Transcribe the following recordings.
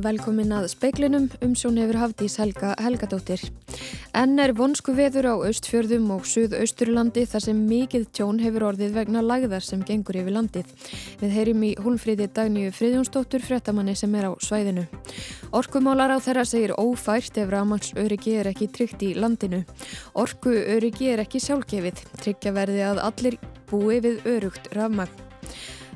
Velkomin að speiklinum um sjón hefur Hafdís Helga Helgadóttir. Enn er vonsku veður á austfjörðum og suðausturlandi þar sem mikið tjón hefur orðið vegna lagðar sem gengur yfir landið. Við heyrim í húlfríði dagníu Friðjónsdóttur fréttamanni sem er á svæðinu. Orkumálar á þeirra segir ófært ef ramans öryggi er ekki tryggt í landinu. Orku öryggi er ekki sjálfgefið. Tryggja verði að allir búi við örugt rafmagn.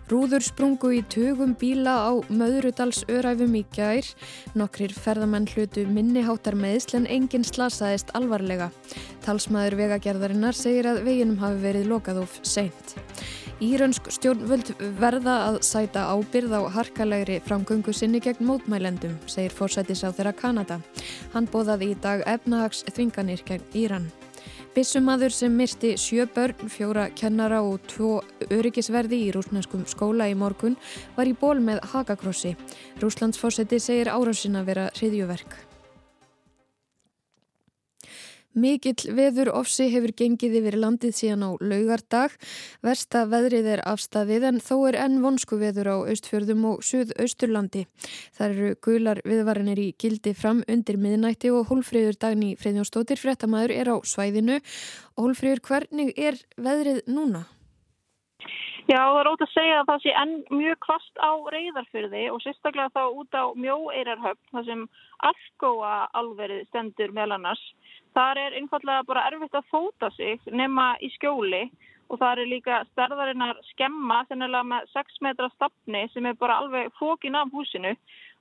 Rúður sprungu í tugum bíla á Möðrudals öræfum í gær. Nokkrir ferðamenn hlutu minniháttar meðsl en enginn slasaðist alvarlega. Talsmaður vegagerðarinnar segir að veginum hafi verið lokað of seint. Írönsk stjórnvöld verða að sæta ábyrð á harkalegri framgöngu sinni gegn mótmælendum, segir fórsætis á þeirra Kanada. Hann bóðaði í dag efnahags þvinganir gegn Íran. Bissumadur sem misti sjö börn, fjóra kennara og tvo öryggisverði í rúsnarskum skóla í morgun var í ból með hakakrossi. Rúslandsfórseti segir árásina vera hriðjuverk. Mikill veður ofsi hefur gengið yfir landið síðan á laugardag. Versta veðrið er afstafið en þó er enn vonsku veður á austfjörðum og suðausturlandi. Það eru gular viðvarinir í gildi fram undir miðnætti og hólfröður dagni Freidjónsdóttir fréttamaður er á svæðinu. Hólfröður, hvernig er veðrið núna? Já, það er ótt að segja að það sé enn mjög kvast á reyðarfyrði og sérstaklega þá út á mjóeirarhöfn þar sem algóa alverið stendur meðal annars. Þar er einfallega bara erfitt að fóta sig nema í skjóli og það er líka stærðarinnar skemma þennilega með 6 metra stafni sem er bara alveg fókin af húsinu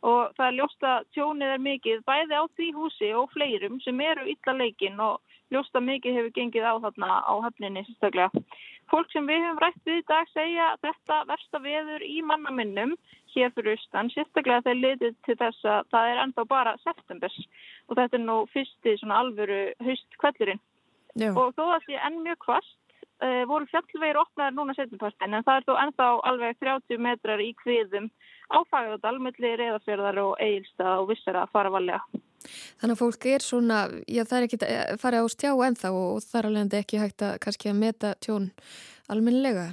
og það er ljóst að tjónið er mikið bæði á því húsi og fleirum sem eru illa leikin og ljóst að mikið hefur gengið á þarna á höfninni sérstaklega. Fólk sem við hefum rætt við í dag segja að þetta versta veður í mannaminnum hér fyrir austan, sérstaklega þegar litið til þess að það er enda bara septembers og þetta er nú fyrsti svona alvöru haust kvellurinn. Og þó að því enn mjög kvast uh, voru fjallvegir opnaður núna setjumpartin en það er þó ennþá alveg 30 metrar í kviðum á fagðardal melli reyðarfjörðar og eigilstað og vissar að fara valega. Þannig að fólk er svona, já það er ekki að fara á stjá ennþá og þar alveg ekki hægt að kannski að meta tjón alminlega?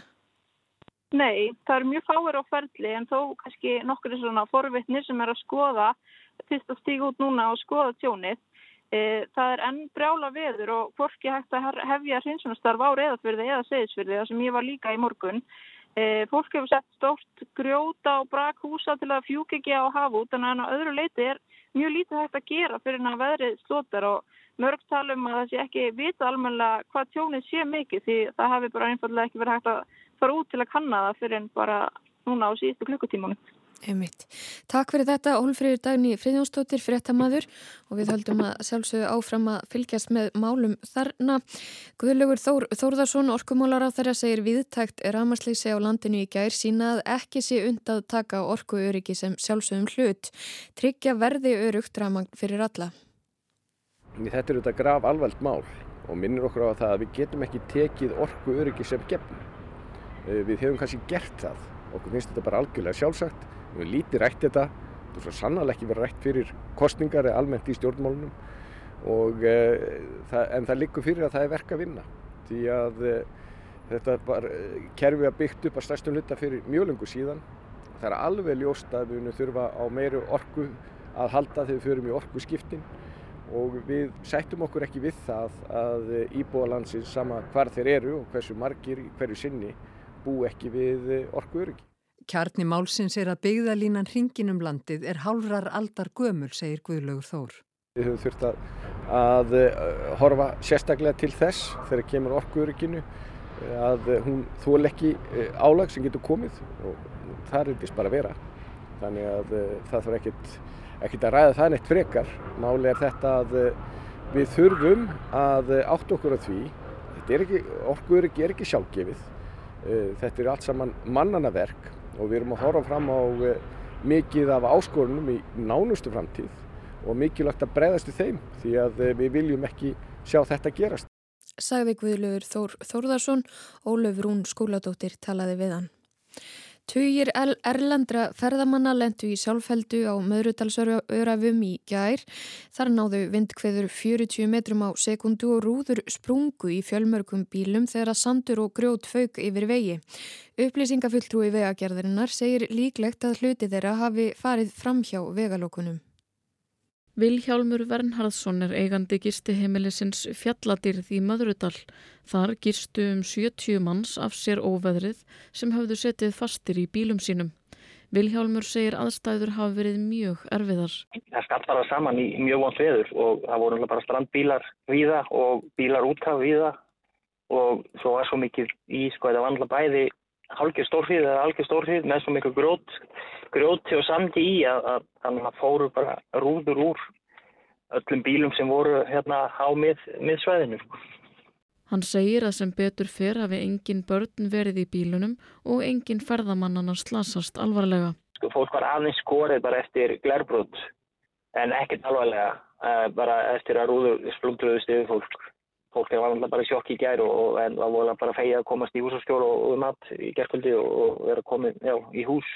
Nei, það er mjög fáir á ferli en þó kannski nokkur er svona forvittnir sem er að skoða, fyrst að stíga út núna og skoða tjónið. E, það er enn brjála veður og hvorki hægt að hefja hrinsunastarf á reyðafyrði eða segisfyrði, það sem ég var líka í morgun. E, fólk hefur sett stort grjóta og brak húsa til að fjúk ekki á hafút en að öðru leiti er mjög lítið hægt að gera fyrir að veðrið slótar og mörg talum að það sé ekki vita almenna hvað tjónið sé mikið því það hefur bara einfallega ekki verið hægt að fara út til að kanna það fyrir en bara núna á síðustu klukkutímanum. Einmitt. Takk fyrir þetta Ólfríður Dagni Friðjónsdóttir fréttamaður og við höldum að sjálfsögðu áfram að fylgjast með málum þarna. Guðlugur Þór, Þórðarsson, orkumálar á þeirra segir viðtækt ramasleysi á landinu í gær sína að ekki sé und að taka orkuöryggi sem sjálfsögum hlut. Tryggja verði örugt ramagn fyrir alla. Þetta er auðvitað graf alvælt mál og minnir okkur á það að við getum ekki tekið orkuöryggi sem gefn. Við hefum kannski gert það. Okkur finnst þetta bara algjörlega sjálfsagt við hefum lítið rætt þetta. Þetta er svo sannlega ekki verið rætt fyrir kostningar eða almennt í stjórnmálunum. Og, e, það, en það liggur fyrir að það er verk að vinna. Því að e, þetta var kerfi að byggt upp að stærstum hluta fyrir mjög lengur síðan. Það er alveg ljóst að við þurfa á meiri orku að halda þegar við förum í orku skiptin og við sættum okkur ekki við það að íbúðalansins sama hvar þeir eru og hversu margir hverju sinni bú ekki við orku öryggi. Kjarni málsins er að byggðalínan hringinum landið er hálfrar aldar gömul, segir Guðlaugur Þór. Við höfum þurft að, að eh, horfa sérstaklega til þess þegar kemur orkuörygginu að hún þól ekki eh, álag sem getur komið og það er eitthvað bara að vera. Þannig að eh, það þarf ekkert, ekkert að ræða það neitt frekar. Máli er þetta að við þurfum að átt okkur á því, orkuöryggi er ekki sjálfgefið, þetta er allt saman mannanaverk og við erum að horfa fram á eh, mikið af áskorunum í nánustu framtíð og mikilvægt að breyðast í þeim því að eh, við viljum ekki sjá þetta gerast. Sagði Guðlaugur Þór Þórðarsson, Ólöf Rún skóladóttir talaði við hann. Tugir erlendra ferðamanna lendu í sjálfheldu á möðrudalsörafum í gær. Þar náðu vindkveður 40 metrum á sekundu og rúður sprungu í fjölmörgum bílum þegar að sandur og grjót fauk yfir vegi. Upplýsingafulltrúi vegagerðarinnar segir líklegt að hluti þeirra hafi farið fram hjá vegalókunum. Vilhjálmur Vernharðsson er eigandi gistiheimilisins fjalladýrð í Möðrudal. Þar gistu um 70 manns af sér óveðrið sem hafðu setið fastir í bílum sínum. Vilhjálmur segir aðstæður hafa verið mjög erfiðar. Það skall bara saman í mjög vond veður og það voru bara strandbílar viða og bílar útkaf viða og svo var svo mikið í sko þetta vandla bæði halgir stórfið eða halgir stórfið með svo mikið grót, gróti og sandi í að, að þannig að fóru bara rúður úr öllum bílum sem voru hérna á mið, miðsvæðinu. Hann segir að sem betur fyrr hafi engin börn verið í bílunum og engin ferðamannana slasast alvarlega. Sko, fólk var aðeins skorið bara eftir glerbrot en ekkert alvarlega, uh, bara eftir að rúður splungtruðust yfir fólk fólk er vanlega bara sjokk í gær og, og það voru bara feið að komast í húsaskjóru og, og mat í gerðkvöldi og, og vera komið já, í hús.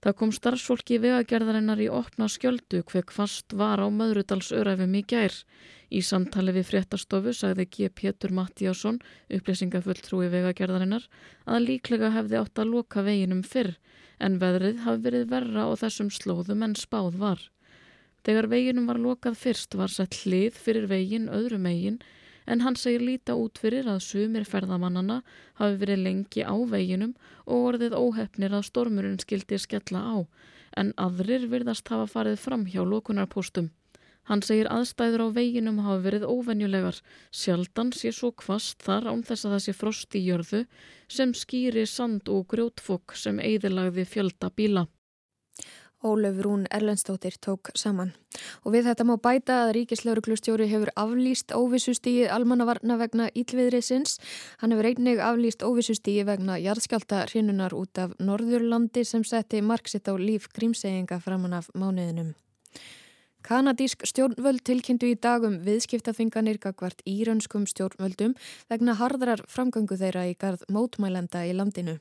Það kom starfsfólki vegagerðarinnar í opna skjöldu hver kvast var á Möðrudalsöræfum í gær. Í samtali við fréttastofu sagði G. Pétur Mattíásson, upplýsingafulltrúi vegagerðarinnar, að líklega hefði átt að loka veginum fyrr en veðrið hafi verið verra á þessum slóðum en spáð var. Þegar veginum var lokað fyrst var sett hlið fyrir vegin öðrum megin en hann segir líta út fyrir að sumir ferðamannana hafi verið lengi á veginum og orðið óhefnir að stormurinn skildi skella á, en aðrir virðast hafa farið fram hjá lókunarpostum. Hann segir aðstæður á veginum hafa verið óvenjulegar, sjaldan sé svo kvast þar án þess að það sé frost í jörðu sem skýri sand og grjótfokk sem eigðilagði fjölda bíla. Ólef Rún Erlendstóttir tók saman. Og við þetta má bæta að Ríkislauruglustjóri hefur aflýst óvissustígi almannavarna vegna ílviðriðsins. Hann hefur einnig aflýst óvissustígi vegna jarðskjálta hrinunar út af Norðurlandi sem setti marksitt á líf grímseyinga framann af mánuðinum. Kanadísk stjórnvöld tilkynntu í dagum viðskiptafinganir gagvart írönskum stjórnvöldum vegna hardrar framgöngu þeirra í garð mótmælenda í landinu.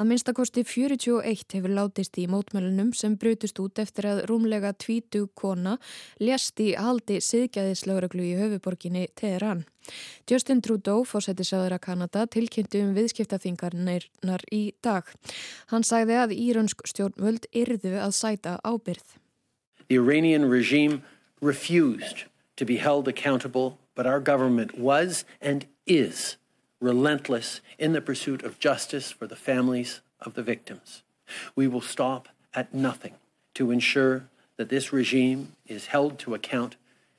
Að minnstakosti 41 hefur látist í mótmælunum sem brutust út eftir að rúmlega tvítu kona lést í haldi siðgæðislauraglu í höfuborginni Teheran. Justin Trudeau, fórsetisöður að Kanada, tilkynntu um viðskiptafingarnirnar í dag. Hann sagði að írönsk stjórnvöld yrðu að sæta ábyrð. The Iranian regime refused to be held accountable, but our government was and is relentless in the pursuit of justice for the families of the victims. We will stop at nothing to ensure that this regime is held to account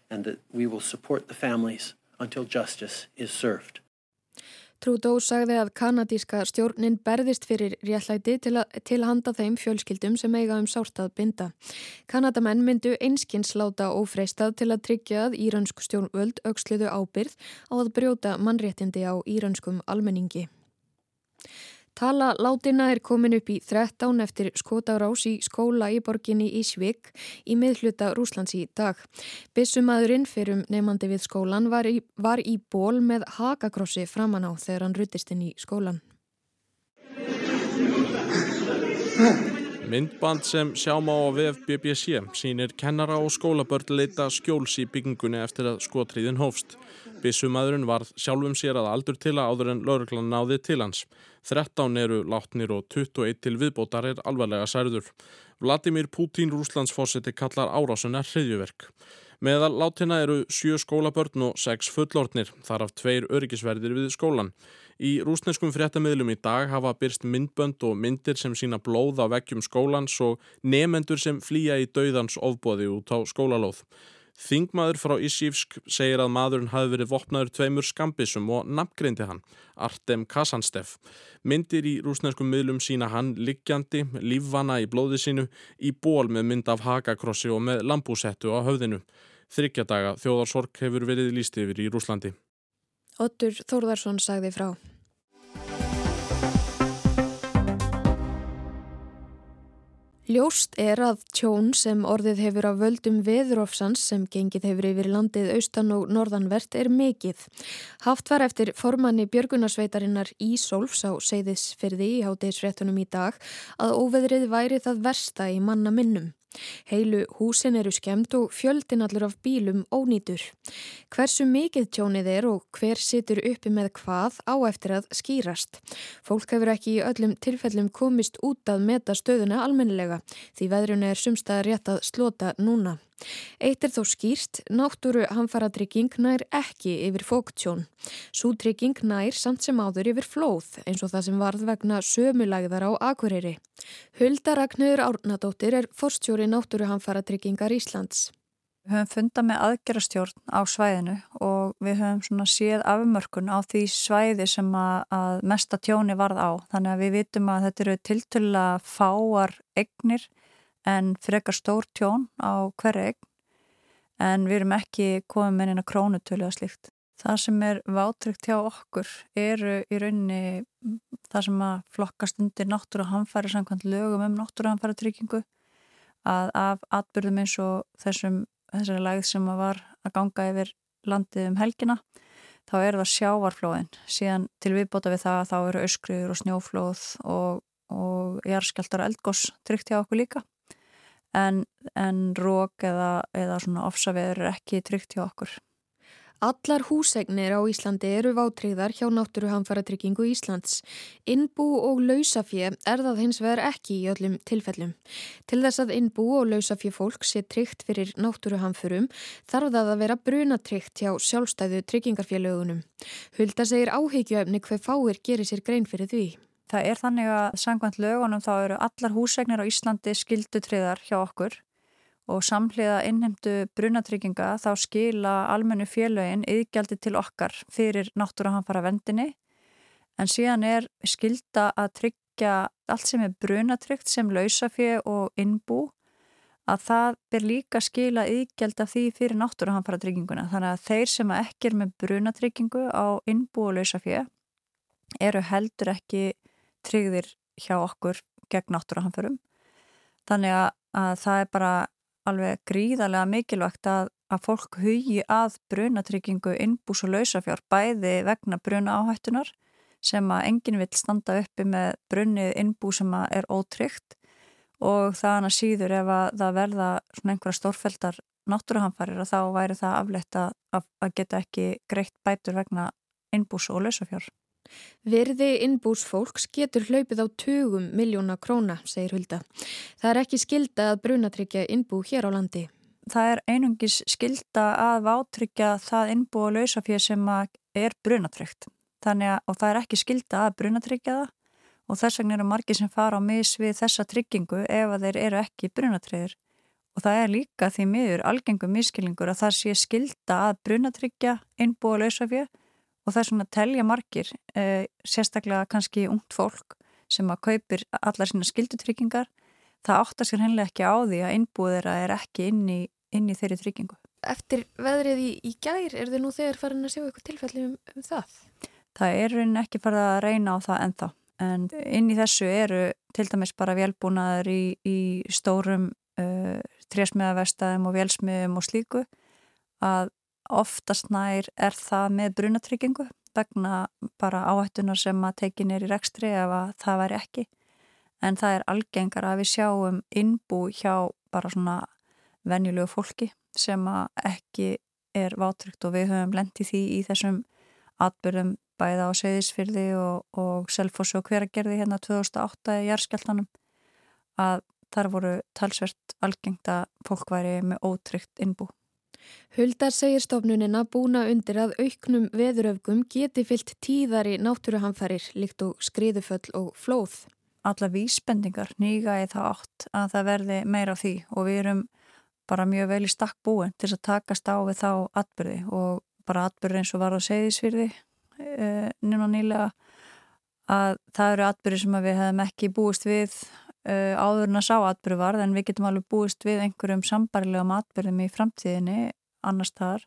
and that we will support the families until justice is served. Trudeau sagði að kanadíska stjórnin berðist fyrir réttlæti til, að, til handa þeim fjölskyldum sem eiga um sártað binda. Kanadamenn myndu einskins láta ófreistað til að tryggja að írönsk stjórnvöld auksliðu ábyrð á að brjóta mannréttindi á írönskum almenningi. Tala látina er komin upp í 13 eftir skotárás í skóla í borginni Ísvik í miðhluta Rúslands í dag. Bissumadurinn fyrir um nefandi við skólan var í, var í ból með hakakrossi framan á þegar hann ruttist inn í skólan. Myndband sem sjáum á VF BBC sínir kennara og skólabörn leita skjóls í byggingunni eftir að skotriðin hófst. Bissumadurinn var sjálfum sér að aldur til að áður en lauruglan náði til hans. 13 eru látnir og 21 til viðbótar er alvarlega særður. Vladimir Putin Rúslandsfósiti kallar árásuna hriðjuverk. Meðal látina eru sjö skólabörn og sex fullortnir, þar af tveir öryggisverðir við skólan. Í rúsneskum fréttamiðlum í dag hafa byrst myndbönd og myndir sem sína blóð á vekkjum skólans og nefendur sem flýja í dauðans ofbóði út á skólalóð. Þingmaður frá Ísífsk segir að maðurinn hafi verið vopnaður tveimur skambisum og nafngreindi hann, Artem Kasanstev. Myndir í rúsneskum miðlum sína hann liggjandi, lífvana í blóði sínu, í ból með mynd af hakakrossi og með lambúsettu á höfðinu. Þryggjadaga þjóðarsorg hefur verið líst yfir í Rúslandi. Ottur Þórðarsson sagði frá. Ljóst er að tjón sem orðið hefur af völdum veðurofsans sem gengið hefur yfir landið austan og norðanvert er mikið. Haft var eftir formanni Björgunarsveitarinnar Ísolfs á Seyðisfyrði í hátegisfréttunum í dag að óveðrið væri það versta í manna minnum. Heilu húsin eru skemmt og fjöldin allur af bílum ónýtur. Hversu mikið tjónið er og hver situr uppi með hvað á eftir að skýrast. Fólk hefur ekki í öllum tilfellum komist út að meta stöðuna almennilega því veðruna er sumstað rétt að slota núna. Eitt er þó skýrt, náttúru hamfaratrygging nær ekki yfir fóktjón. Sútrygging nær samt sem áður yfir flóð eins og það sem varð vegna sömulægðar á Akureyri. Hulda Ragnhjör Árnadóttir er forstjóri náttúru hamfaratryggingar Íslands. Við höfum fundað með aðgerastjórn á svæðinu og við höfum séð afmörkun á því svæði sem að, að mesta tjóni varð á. Þannig að við vitum að þetta eru tiltöla fáar egnir en frekar stór tjón á hverja eign en við erum ekki komið með eina krónutölu að slíkt. Það sem er vátryggt hjá okkur eru í rauninni það sem að flokkast undir náttúruhamfæri samkvæmt lögum um náttúruhamfæri tryggingu að af atbyrðum eins og þessum, þessari lægð sem að var að ganga yfir landið um helgina þá eru það sjávarflóðin síðan til viðbóta við það þá eru öskriður og snjóflóð og, og jarðskjaldar og eldgós tryggt hjá okkur líka en, en rók eða, eða svona ofsaveður er ekki tryggt hjá okkur. Allar húsegnir á Íslandi eru vátriðar hjá Náttúruhamfaratryggingu Íslands. Innbú og lausafjö er það hins vegar ekki í öllum tilfellum. Til þess að innbú og lausafjö fólk sé tryggt fyrir náttúruhamfurum þarf það að vera brunatryggt hjá sjálfstæðu tryggingarfjölögunum. Hulda segir áhyggjöfni hver fáir gerir sér grein fyrir því. Það er þannig að sangvænt lögunum þá eru allar húsegnir á Íslandi skildutriðar hjá okkur og samhliða innhemdu brunatrygginga þá skila almennu félögin yðgjaldi til okkar fyrir náttúruhanfara vendinni en síðan er skilda að tryggja allt sem er brunatryggt sem lausafið og innbú að það ber líka skila yðgjald af því fyrir náttúruhanfara trygginguna þannig að þeir sem ekki er með brunatryggingu á innbú og lausafið eru heldur ekki tryggðir hjá okkur gegn náttúruhamförum. Þannig að, að það er bara alveg gríðarlega mikilvægt að, að fólk hugi að brunatryggingu innbús og lausafjár bæði vegna bruna áhættunar sem að enginn vil standa uppi með brunnið innbú sem er ótryggt og hann að síður ef að það verða svona einhverja stórfældar náttúruhamfarir að þá væri það aflegt að, að geta ekki greitt bætur vegna innbús og lausafjár. Verði innbús fólks getur hlaupið á 20 miljóna króna, segir Hulda. Það er ekki skilda að brunatryggja innbú hér á landi. Það er einungis skilda að vátryggja það innbú og lausafér sem er brunatryggt. Þannig að það er ekki skilda að brunatryggja það og þess vegna eru margi sem fara á mis við þessa tryggingu ef að þeir eru ekki brunatryggir. Og það er líka því miður algengum miskilingur að það sé skilda að brunatryggja innbú og lausafér og það er svona að telja margir, eh, sérstaklega kannski ungt fólk sem að kaupir allar sína skildutryggingar, það áttar sér hennilega ekki á því að innbúðira er ekki inn í, inn í þeirri tryggingu. Eftir veðrið í, í gær, er þið nú þegar farin að sjá eitthvað tilfelli um, um það? Það er raunin ekki farið að reyna á það ennþá, en inn í þessu eru til dæmis bara velbúnaður í, í stórum uh, trésmiðavestæðum og velsmiðum og slíku að oftast nær er það með brunatryggingu vegna bara áhættunar sem að tekin er í rekstri ef að það væri ekki en það er algengar að við sjáum innbú hjá bara svona venjulegu fólki sem að ekki er vátryggt og við höfum lendið því í þessum atbyrðum bæða á Seyðisfyrði og, og Selfossi og hveragerði hérna 2008 í Jærskjáltanum að þar voru talsvert algengt að fólk væri með ótryggt innbú. Huldar segir stofnunina búna undir að auknum veðuröfgum geti fyllt tíðari náttúruhamfærir líkt og skriðuföll og flóð. Alla vísbendingar nýga í það átt að það verði meira því og við erum bara mjög vel í stakk búin til að takast á við þá atbyrði og bara atbyrði eins og var á segðisfyrði e, núna nýlega að það eru atbyrði sem við hefum ekki búist við Uh, áður en að sá atbyrðu varð en við getum alveg búist við einhverjum sambarilegum atbyrðum í framtíðinni annars þar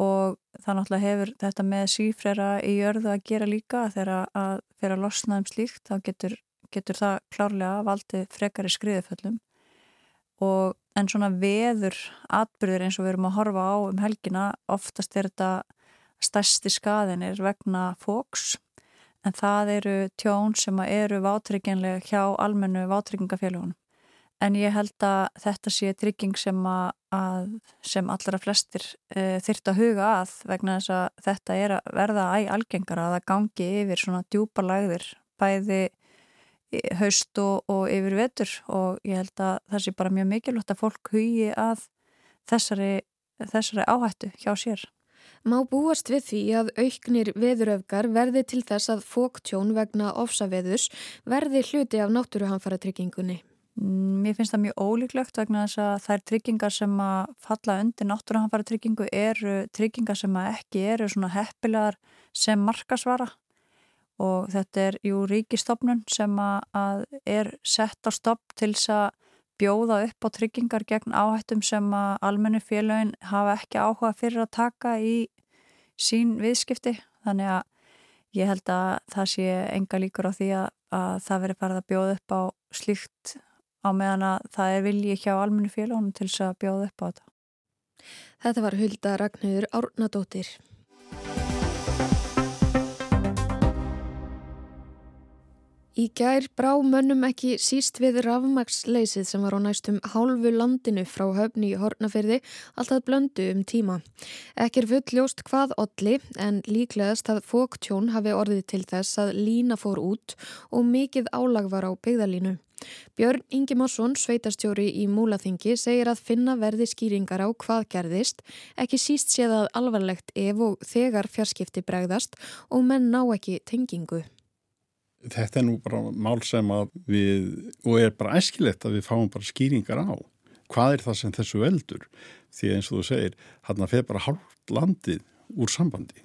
og það náttúrulega hefur þetta með sífrera í jörðu að gera líka þegar að fyrir að losna um slíkt þá getur, getur það klárlega valdið frekari skriðuföllum. Og en svona veður atbyrðir eins og við erum að horfa á um helgina oftast er þetta stærsti skaðinir vegna fóks en það eru tjón sem eru vátrygginlega hjá almennu vátryggingafélagunum en ég held að þetta sé trygging sem, að, sem allra flestir e, þyrta að huga að vegna þess að þetta er að verða æg algengara að það gangi yfir svona djúpa lagðir bæði haust og, og yfir vetur og ég held að það sé bara mjög mikilvægt að fólk hugi að þessari, þessari áhættu hjá sér. Má búast við því að auknir veðuröfgar verði til þess að fóktjón vegna ofsaveðus verði hluti af náttúruhanfara tryggingunni? Mm, mér finnst það mjög ólíklegt vegna þess að er tryggingar sem að falla undir náttúruhanfara tryggingu eru tryggingar sem að ekki eru svona heppilegar sem markasvara og þetta er jú ríkistofnun sem að er sett á stopp til þess að bjóða upp á tryggingar gegn áhættum sem að almennu félagin hafa ekki áhuga fyrir að taka í sín viðskipti þannig að ég held að það sé enga líkur á því að, að það veri farið að bjóða upp á slíkt á meðan að það er vilji hjá almennu félagunum til þess að bjóða upp á þetta. Þetta var Hulda Ragnhjör Árnadóttir. Í gær brá mönnum ekki síst við rafmagsleysið sem var á næstum hálfu landinu frá höfni í Hortnaferði alltaf blöndu um tíma. Ekki er fulljóst hvað olli en líklegast að fóktjón hafi orðið til þess að lína fór út og mikið álag var á byggðalínu. Björn Ingi Másson, sveitastjóri í Múlaþingi, segir að finna verði skýringar á hvað gerðist, ekki síst séð að alvarlegt ef og þegar fjarskipti bregðast og menn ná ekki tengingu. Þetta er nú bara mál sem að við, og er bara æskilegt að við fáum bara skýringar á. Hvað er það sem þessu veldur? Því eins og þú segir, hann að feð bara hálft landið úr sambandi.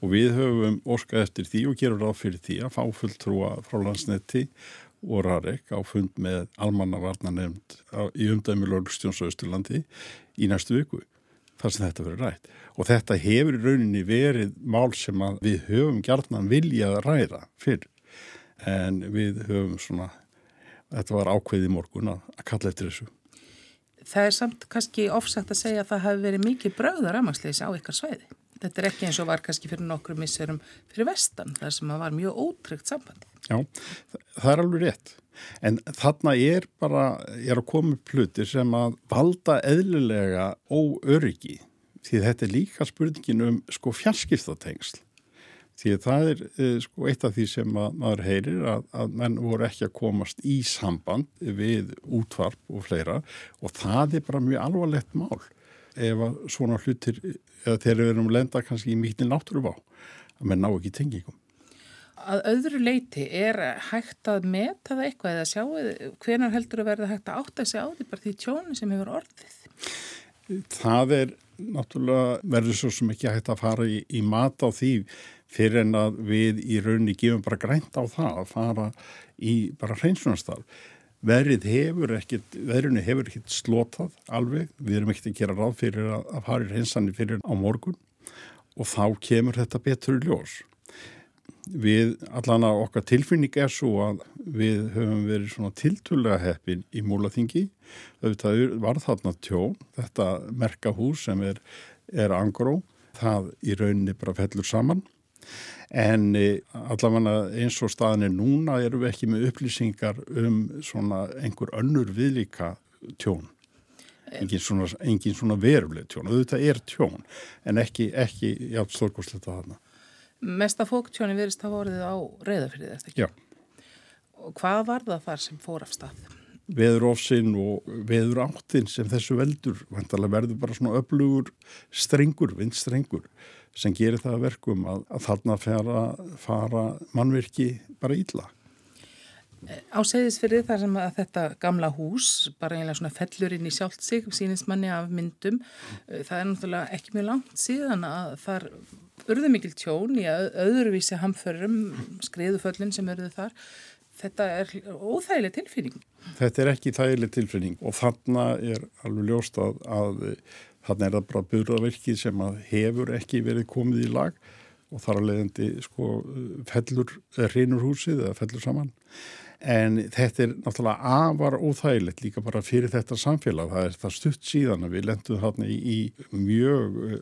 Og við höfum orskað eftir því og gerum ráð fyrir því að fá fulltrúa frá landsnetti og Rarek á fund með almannavarna nefnd í umdæmi Lörgstjónsauðsturlandi í næstu viku þar sem þetta verður rætt. Og þetta hefur í rauninni verið mál sem við höfum gjarnan viljað ræða fyrr en við höfum svona, þetta var ákveði morgun að, að kalla eftir þessu. Það er samt kannski ofsagt að segja að það hafi verið mikið bröðar ramagsleisi á ykkar sveiði. Þetta er ekki eins og var kannski fyrir nokkru misserum fyrir vestan, þar sem að var mjög ótryggt sambandi. Já, það er alveg rétt. En þarna er bara, ég er að koma upp hlutir sem að valda eðlulega óöryggi. Því þetta er líka spurningin um sko fjarskiptatengsl. Því að það er eh, sko eitt af því sem að, maður heyrir að, að menn voru ekki að komast í samband við útvarp og fleira og það er bara mjög alvarlegt mál ef að svona hlutir, eða þegar við erum lenda kannski í mítið náttúruvá, að menn ná ekki tengingum. Að öðru leiti er hægt að meta það eitthvað eða sjáu hvenar heldur að verða hægt að átta sig á því bara því tjónu sem hefur orðið? Það er náttúrulega verður svo sem ekki hægt að fara í, í mat á því fyrir en að við í rauninni gefum bara grænt á það að fara í bara hreinsunastarf. Verið hefur ekkit slotað alveg, við erum ekkit að gera ráð fyrir að, að fara í hreinsanir fyrir á morgun og þá kemur þetta betur í ljós. Við allan að okkar tilfinning er svo að við höfum verið svona tiltulega heppin í múlaþingi. Það var þarna tjón, þetta merkahús sem er, er angró, það í rauninni bara fellur saman en e, allavega eins og staðin er núna erum við ekki með upplýsingar um svona einhver önnur viðlíka tjón engin svona, engin svona veruleg tjón þetta er tjón en ekki, ekki já, stórkosleta þarna Mesta fóktjóni verist að vorið á reyðafyrðið, eftir ekki? Já. Og hvað var það þar sem fór af stað? Veðurofsinn og veður áttinn sem þessu veldur, vantarlega verður bara svona öflugur strengur, vindstrengur sem gerir það verkum að, að þarna fara, fara mannverki bara ílla. Á segðisfyrði þar sem að þetta gamla hús, bara einlega svona fellur inn í sjálft sig, sínist manni af myndum, eh, það er náttúrulega ekki mjög langt síðan að þar urðu mikil tjón í öðruvísi hamförum, skriðuföllin sem urðu þar. Þetta er óþægileg tilfinning. Þetta er ekki þægileg tilfinning og þarna er alveg ljóst að, að Þannig er það bara byrðaverki sem hefur ekki verið komið í lag og þar að leiðandi sko, fellur reynur húsið eða fellur saman. En þetta er náttúrulega afar óþægilegt líka bara fyrir þetta samfélag. Það er það stutt síðan að við lendum þarna í, í mjög uh,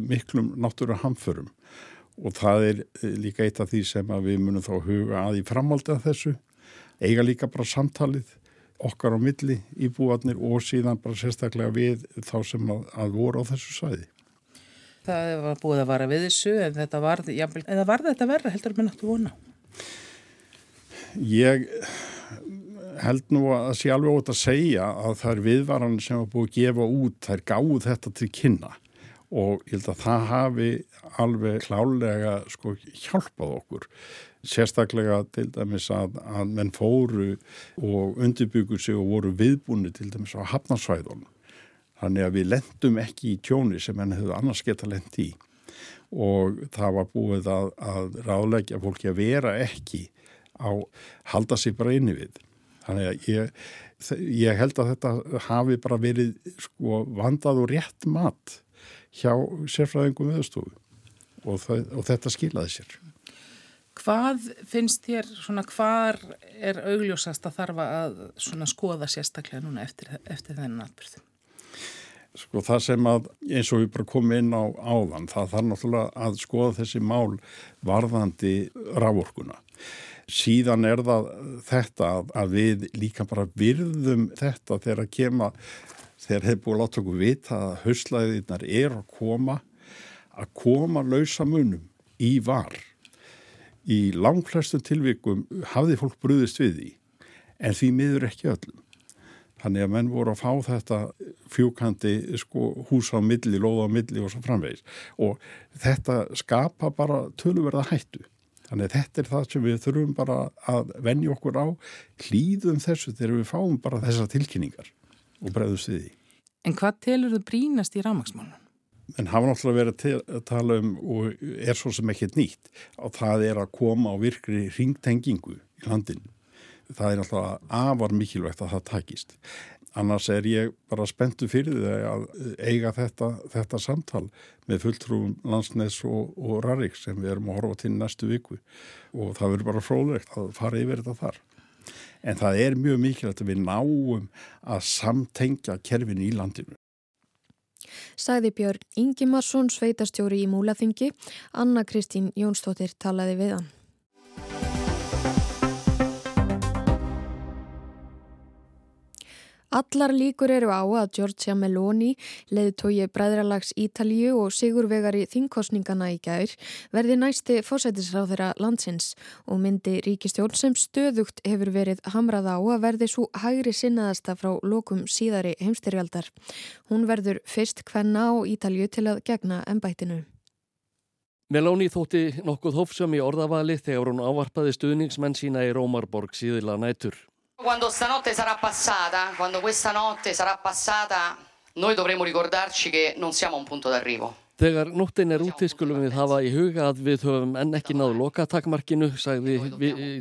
miklum náttúru hamförum og það er uh, líka eitt af því sem við munum þá huga að í framhaldið af þessu. Eiga líka bara samtalið okkar á milli íbúarnir og síðan bara sérstaklega við þá sem að, að voru á þessu sæði. Það var búið að vara við þessu en þetta var, jafnvel, eða var þetta verða heldur með náttu vona? Ég held nú að það sé alveg ótt að segja að það er viðvaran sem var búið að gefa út, það er gáð þetta til kynna og ég held að það hafi alveg klálega sko hjálpað okkur. Sérstaklega til dæmis að, að menn fóru og undirbyggur sig og voru viðbúni til dæmis á hafnarsvæðunum. Þannig að við lendum ekki í tjóni sem henni hefur annars geta lend í og það var búið að, að ráðleggja fólki að vera ekki á halda sig bara inni við. Þannig að ég, ég held að þetta hafi bara verið sko vandað og rétt mat hjá sérfræðingum viðstofu og, og þetta skilaði sér. Hvað finnst þér, svona hvar er augljósast að þarfa að svona skoða sérstaklega núna eftir, eftir þennan atbyrðum? Sko það sem að eins og við bara komum inn á áðan, það þarf náttúrulega að skoða þessi mál varðandi rávorkuna síðan er það þetta að við líka bara virðum þetta þegar að kema þegar hefur búið að láta okkur vita að hauslæðinar er að koma að koma lausa munum í var. Í langflestum tilvikum hafði fólk brúðist við því en því miður ekki öllum. Þannig að menn voru að fá þetta fjúkandi sko, hús á milli, lóða á milli og svo framvegis. Og þetta skapa bara tölverða hættu. Þannig að þetta er það sem við þurfum bara að venja okkur á, hlýðum þessu þegar við fáum bara þessar tilkynningar og bregðust við því. En hvað telur þau brínast í rámaksmálunum? En hafa náttúrulega verið að tala um og er svo sem ekkert nýtt og það er að koma á virkri ringtengingu í landinu. Það er náttúrulega afar mikilvægt að það takist annars er ég bara spenntu fyrir þig að eiga þetta, þetta samtal með fulltrúum landsnes og, og Rarik sem við erum að horfa til næstu viku og það verður bara fróðlegt að fara yfir þetta þar. En það er mjög mikilvægt að við náum að samtengja kerfin í landinu. Sæði Björn Ingimarsson, sveitastjóri í Múlaþingi, Anna Kristín Jónsdóttir talaði við hann. Allar líkur eru á að Giorgia Meloni, leiðtói bræðralags Ítalju og sigurvegari þingkostningana í gær, verði næsti fósætisráð þeirra landsins og myndi ríkistjórn sem stöðugt hefur verið hamrað á að verði svo hægri sinnaðasta frá lokum síðari heimstyrjaldar. Hún verður fyrst hvenna á Ítalju til að gegna ennbættinu. Meloni þótti nokkuð hófsam í orðavali þegar hún ávarpaði stuðningsmenn sína í Rómarborg síðila nætur. Quando stanotte sarà passata, quando questa notte sarà passata, noi dovremo ricordarci che non siamo a un punto d'arrivo. Þegar nóttin er úti skulum við hafa í huga að við höfum enn ekki náðu lokatakmarkinu, sagði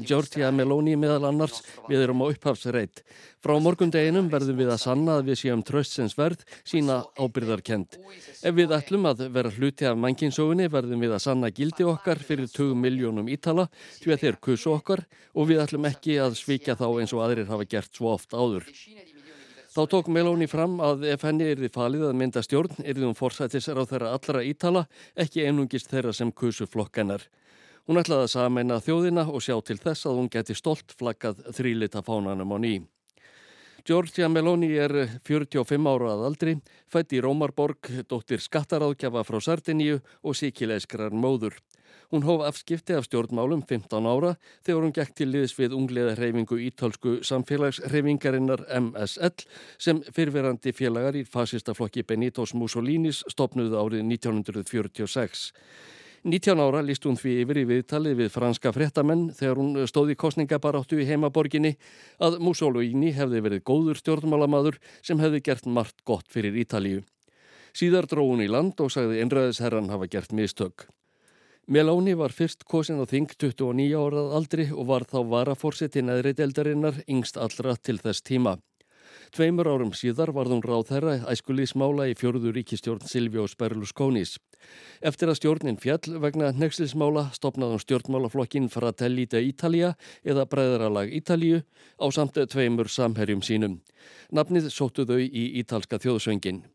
Giorgia Meloni meðal annars, við erum á upphafsreit. Frá morgundeginum verðum við að sanna að við séum tröstsins verð sína ábyrðarkend. Ef við ætlum að vera hluti af mannkinsófinni verðum við að sanna gildi okkar fyrir 20 miljónum ítala því að þeir kusu okkar og við ætlum ekki að svíkja þá eins og aðrir hafa gert svo oft áður. Þá tók Meloni fram að ef henni erði falið að mynda stjórn erði hún forsættis á þeirra allra ítala, ekki einungist þeirra sem kusu flokkennar. Hún ætlaði að sameina þjóðina og sjá til þess að hún geti stolt flaggað þrýlita fánanum á ný. Giorgia Meloni er 45 ára að aldri, fætt í Rómarborg, dóttir skattaráðgjafa frá Sardiníu og síkileiskrar móður. Hún hóf afskipti af stjórnmálum 15 ára þegar hún gekk til liðs við ungleða hreyfingu ítálsku samfélagshreyfingarinnar MSL sem fyrverandi félagar í fasistaflokki Benitos Mussolinis stopnuðu árið 1946. 19 ára líst hún því yfir í viðtalið við franska frettamenn þegar hún stóði kostningabaráttu í heimaborginni að Mussolini hefði verið góður stjórnmálamadur sem hefði gert margt gott fyrir Ítalíu. Síðar dró hún í land og sagði einræðisherran hafa gert mistök. Meloni var fyrst kosin á þing 29 árað aldri og var þá varaforsi til neðri deldarinnar yngst allra til þess tíma. Tveimur árum síðar varð hún ráð þeirra æskulísmála í fjörðu ríkistjórn Silvíós Berlusconis. Eftir að stjórnin fjall vegna nexlismála stopnaði hún stjórnmálaflokkin Fratelli de Italia eða Bræðralag Ítalíu á samt tveimur samherjum sínum. Nafnið sóttu þau í ítalska þjóðsöngin.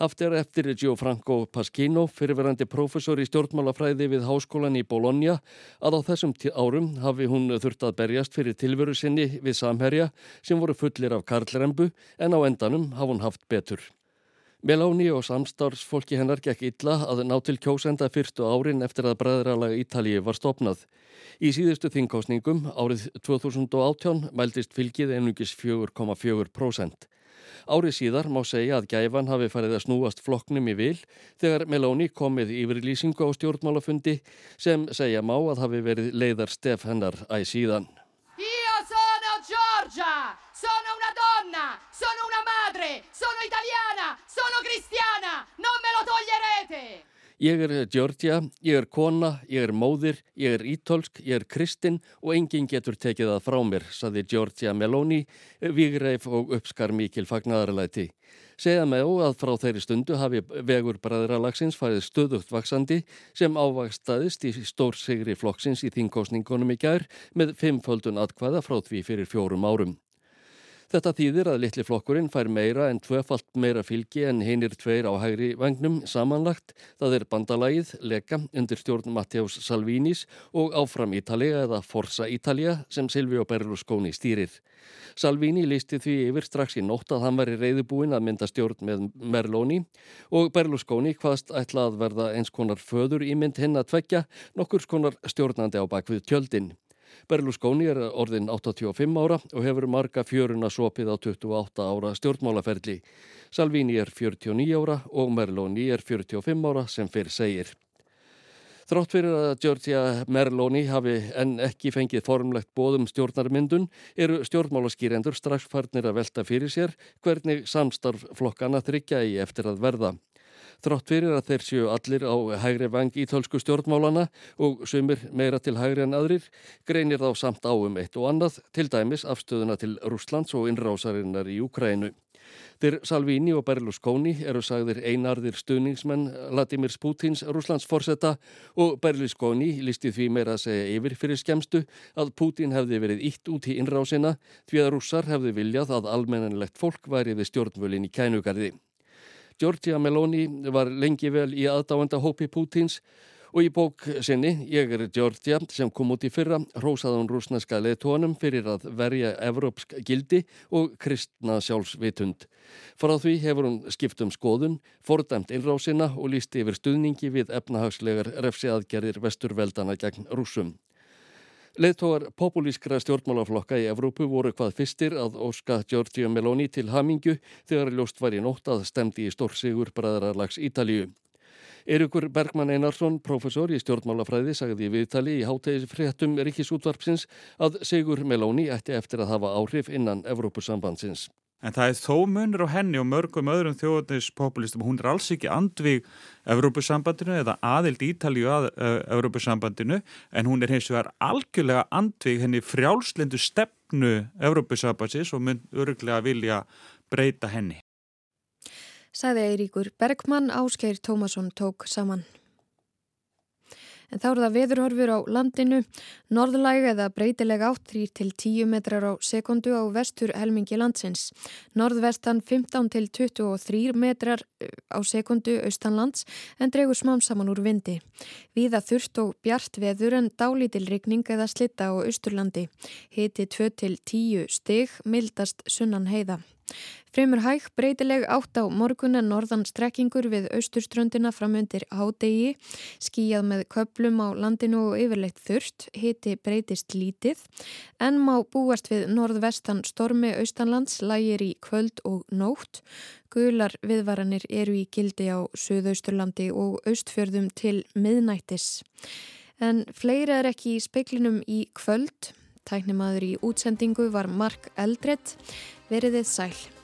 Haft er eftir Gianfranco Pasquino, fyrirverandi profesor í stjórnmálafræði við háskólan í Bologna, að á þessum árum hafi hún þurft að berjast fyrir tilveru sinni við samherja sem voru fullir af karlrembu en á endanum hafa hún haft betur. Melóni og samstarfsfólki hennar gekk illa að ná til kjósenda fyrstu árin eftir að bræðralega Ítalið var stopnað. Í síðustu þingkostningum árið 2018 mældist fylgið einungis 4,4%. Árið síðar má segja að gæfan hafi farið að snúast flokknum í vil þegar Meloni komið yfirlýsingu á stjórnmálafundi sem segja má að hafi verið leiðar stef hennar æg síðan. Io sono Giorgia, sono una donna, sono una madre, sono italiana, sono cristiana, non me lo toglierete! Ég er Georgia, ég er kona, ég er móðir, ég er ítölsk, ég er kristinn og enginn getur tekið það frá mér, saði Georgia Meloni, vigreif og uppskar mikil fagnadarleiti. Segja með ó að frá þeirri stundu hafi vegur bræðralagsins farið stöðugt vaksandi sem ávakstaðist í stórsigri flokksins í þingkostningunum í gær með fimmföldun atkvæða frá því fyrir fjórum árum. Þetta þýðir að litli flokkurinn fær meira en tvefalt meira fylgi en hinnir tveir á hægri vagnum samanlagt. Það er bandalagið, leka, undir stjórn Matteus Salvinis og áfram Ítalija eða Forza Ítalija sem Silvio Berlusconi stýrir. Salvini listi því yfir strax í nótt að hann væri reyðubúin að mynda stjórn með Merloni og Berlusconi hvaðst ætla að verða eins konar föður í mynd hinn að tvekja nokkur skonar stjórnandi á bakvið tjöldin. Berlusconi er orðin 85 ára og hefur marga fjöruna sopið á 28 ára stjórnmálaferli. Salvini er 49 ára og Merloni er 45 ára sem fyrr segir. Þrátt fyrir að Giorgia Merloni hafi enn ekki fengið formlegt bóðum stjórnarmyndun eru stjórnmálaskýrendur strax farnir að velta fyrir sér hvernig samstarf flokkana þryggja í eftir að verða. Þrátt fyrir að þeir séu allir á hægri vang í tölsku stjórnmálana og sumir meira til hægri en aðrir, greinir þá samt á um eitt og annað, til dæmis afstöðuna til Rúslands og innrásarinnar í Ukrænu. Þeir Salvini og Berlusconi eru sagðir einarðir stuðningsmenn Vladimir Putins Rúslandsforsetta og Berlusconi listi því meira að segja yfir fyrir skemstu að Putin hefði verið ítt út í innrásina því að rússar hefði viljað að almennanlegt fólk væri við stjórnvölin í kænugarði. Giorgia Meloni var lengi vel í aðdáenda hópi Pútins og í bók sinni Ég er Giorgia sem kom út í fyrra rósaði hún rúsneska leðtónum fyrir að verja evrópsk gildi og kristna sjálfsvitund. Frá því hefur hún skipt um skoðun, fordæmt innrásina og lísti yfir stuðningi við efnahagslegar refsiaðgerðir vesturveldana gegn rúsum. Leðtógar populískra stjórnmálaflokka í Evrópu voru hvað fyrstir að óska Giorgio Meloni til hamingu þegar ljóst var í nótt að stemdi í stórsigur bræðararlags Ítalíu. Eirikur Bergman Einarsson, professor í stjórnmálafræði, sagði í viðtali í háttegis fréttum Ríkisútvarpsins að Sigur Meloni ætti eftir að hafa áhrif innan Evrópusambandsins. En það er þó munur á henni og mörgum öðrum þjóðnispopulistum. Hún er alls ekki andvig Evrópusambandinu eða aðild Ítalíu að uh, Evrópusambandinu en hún er hins vegar algjörlega andvig henni frjálslindu stefnu Evrópusambandsins og mun öruglega vilja breyta henni. Sæði Eiríkur Bergmann Áskeir Tómasson tók saman. En þá eru það veðurhorfur á landinu, norðlæg eða breytileg átt 3 til 10 metrar á sekundu á vestur helmingi landsins. Norðvestan 15 til 23 metrar eh, á sekundu austanlands en dregur smám saman úr vindi. Víða þurft og bjart veður en dálítil rigning eða slitta á austurlandi. Hiti 2 til 10 stig, mildast sunnan heiða. Fremur hæg breytileg átt á morgun en norðan strekkingur við austurströndina framundir hádegi, skíjað með köplum á landinu og yfirleitt þurft, hiti breytist lítið, en má búast við norðvestan stormi austanlands, lægir í kvöld og nótt. Gular viðvaranir eru í gildi á Suðausturlandi og austfjörðum til miðnættis. En fleira er ekki í speiklinum í kvöld. Tæknimaður í útsendingu var Mark Eldredd. Verið þið sæl.